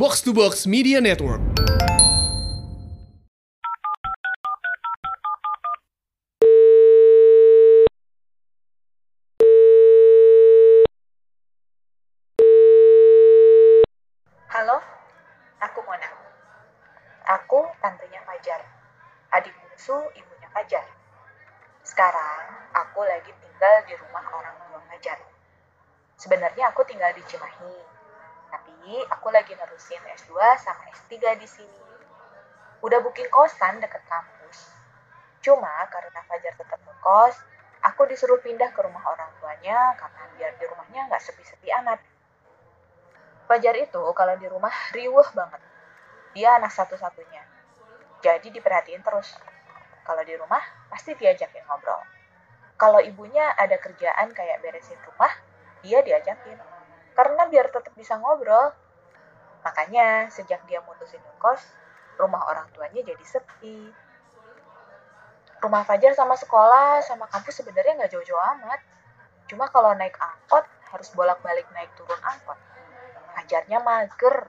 Box to Box Media Network. Halo, aku Mona. Aku tantenya Fajar, adik bungsu ibunya Fajar. Sekarang aku lagi tinggal di rumah orang tua Fajar. Sebenarnya aku tinggal di Cimahi, tapi aku lagi nerusin S2 sama S3 di sini. Udah booking kosan deket kampus. Cuma karena Fajar tetap ngekos, aku disuruh pindah ke rumah orang tuanya karena biar di rumahnya nggak sepi-sepi amat. Fajar itu kalau di rumah riuh banget. Dia anak satu-satunya. Jadi diperhatiin terus. Kalau di rumah, pasti diajakin ngobrol. Kalau ibunya ada kerjaan kayak beresin rumah, dia diajakin. Karena biar tetap bisa ngobrol. Makanya sejak dia mutusin ngekos, rumah orang tuanya jadi sepi. Rumah Fajar sama sekolah, sama kampus sebenarnya nggak jauh-jauh amat. Cuma kalau naik angkot, harus bolak-balik naik turun angkot. Fajarnya mager,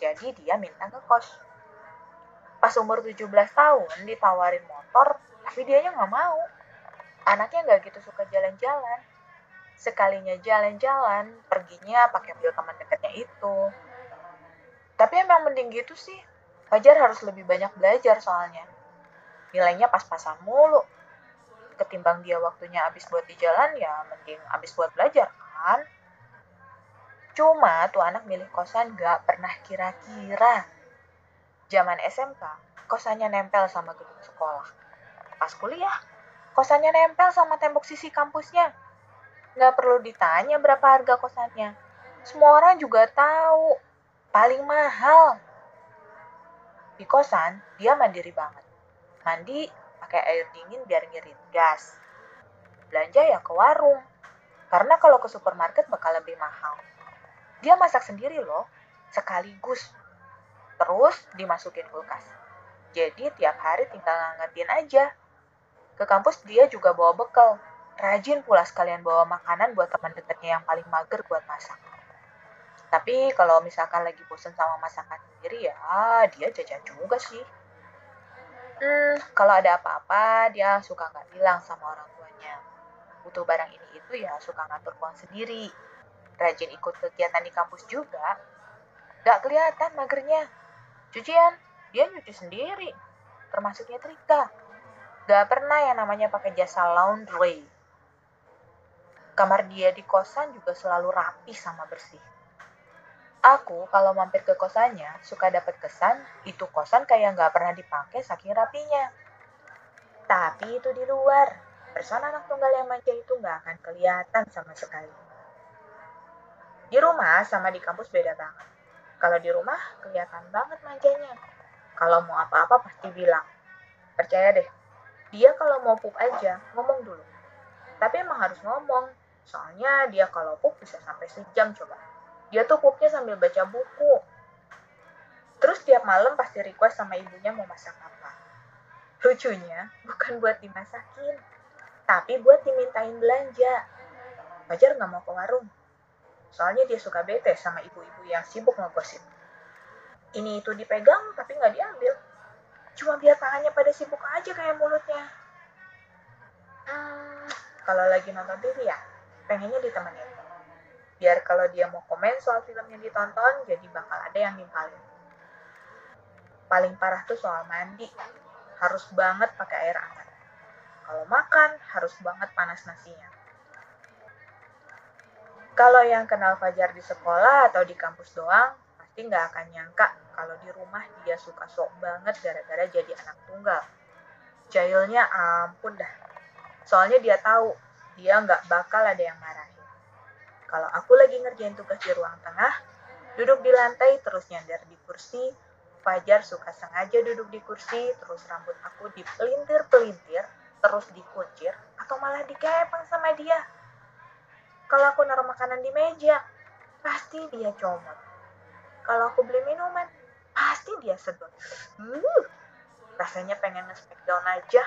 jadi dia minta ngekos. Pas umur 17 tahun ditawarin motor, tapi dianya nggak mau. Anaknya nggak gitu suka jalan-jalan. Sekalinya jalan-jalan, perginya pakai mobil teman dekatnya itu. Tapi emang mending gitu sih. Fajar harus lebih banyak belajar soalnya. Nilainya pas-pasan mulu. Ketimbang dia waktunya habis buat di jalan, ya mending habis buat belajar, kan? Cuma tuh anak milih kosan gak pernah kira-kira. Zaman SMK, kosannya nempel sama gedung sekolah. Pas kuliah, kosannya nempel sama tembok sisi kampusnya. Gak perlu ditanya berapa harga kosannya. Semua orang juga tahu, paling mahal. Di kosan, dia mandiri banget. Mandi pakai air dingin biar ngirit gas. Belanja ya ke warung. Karena kalau ke supermarket bakal lebih mahal. Dia masak sendiri loh, sekaligus. Terus dimasukin kulkas. Jadi tiap hari tinggal ngangetin aja. Ke kampus dia juga bawa bekal. Rajin pula sekalian bawa makanan buat teman dekatnya yang paling mager buat masak. Tapi kalau misalkan lagi bosen sama masakan sendiri ya dia jajan juga sih. Hmm, kalau ada apa-apa dia suka nggak bilang sama orang tuanya. Butuh barang ini itu ya suka ngatur uang sendiri rajin ikut kegiatan di kampus juga. Gak kelihatan magernya. Cucian, dia nyuci sendiri. Termasuk nyetrika. Gak pernah yang namanya pakai jasa laundry. Kamar dia di kosan juga selalu rapi sama bersih. Aku kalau mampir ke kosannya suka dapat kesan itu kosan kayak gak pernah dipakai saking rapinya. Tapi itu di luar. Person anak tunggal yang manja itu gak akan kelihatan sama sekali. Di rumah sama di kampus beda banget. Kalau di rumah kelihatan banget manjanya. Kalau mau apa-apa pasti bilang. Percaya deh, dia kalau mau pup aja ngomong dulu. Tapi emang harus ngomong, soalnya dia kalau pup bisa sampai sejam coba. Dia tuh pupnya sambil baca buku. Terus tiap malam pasti request sama ibunya mau masak apa. Lucunya, bukan buat dimasakin, tapi buat dimintain belanja. Fajar nggak mau ke warung, Soalnya dia suka bete sama ibu-ibu yang sibuk ngegosip. Ini itu dipegang tapi nggak diambil. Cuma biar tangannya pada sibuk aja kayak mulutnya. Hmm, kalau lagi nonton TV ya, pengennya ditemenin. Biar kalau dia mau komen soal film yang ditonton, jadi bakal ada yang nimpalin. Paling parah tuh soal mandi. Harus banget pakai air hangat. Kalau makan, harus banget panas nasinya kalau yang kenal Fajar di sekolah atau di kampus doang, pasti nggak akan nyangka kalau di rumah dia suka sok banget gara-gara jadi anak tunggal. Jahilnya ampun dah. Soalnya dia tahu dia nggak bakal ada yang marahin. Kalau aku lagi ngerjain tugas di ruang tengah, duduk di lantai terus nyandar di kursi, Fajar suka sengaja duduk di kursi, terus rambut aku dipelintir-pelintir, terus dikuncir, atau malah dikepang sama dia kalau aku naruh makanan di meja, pasti dia comot. Kalau aku beli minuman, pasti dia sedot. Uh, rasanya pengen nge-smackdown aja.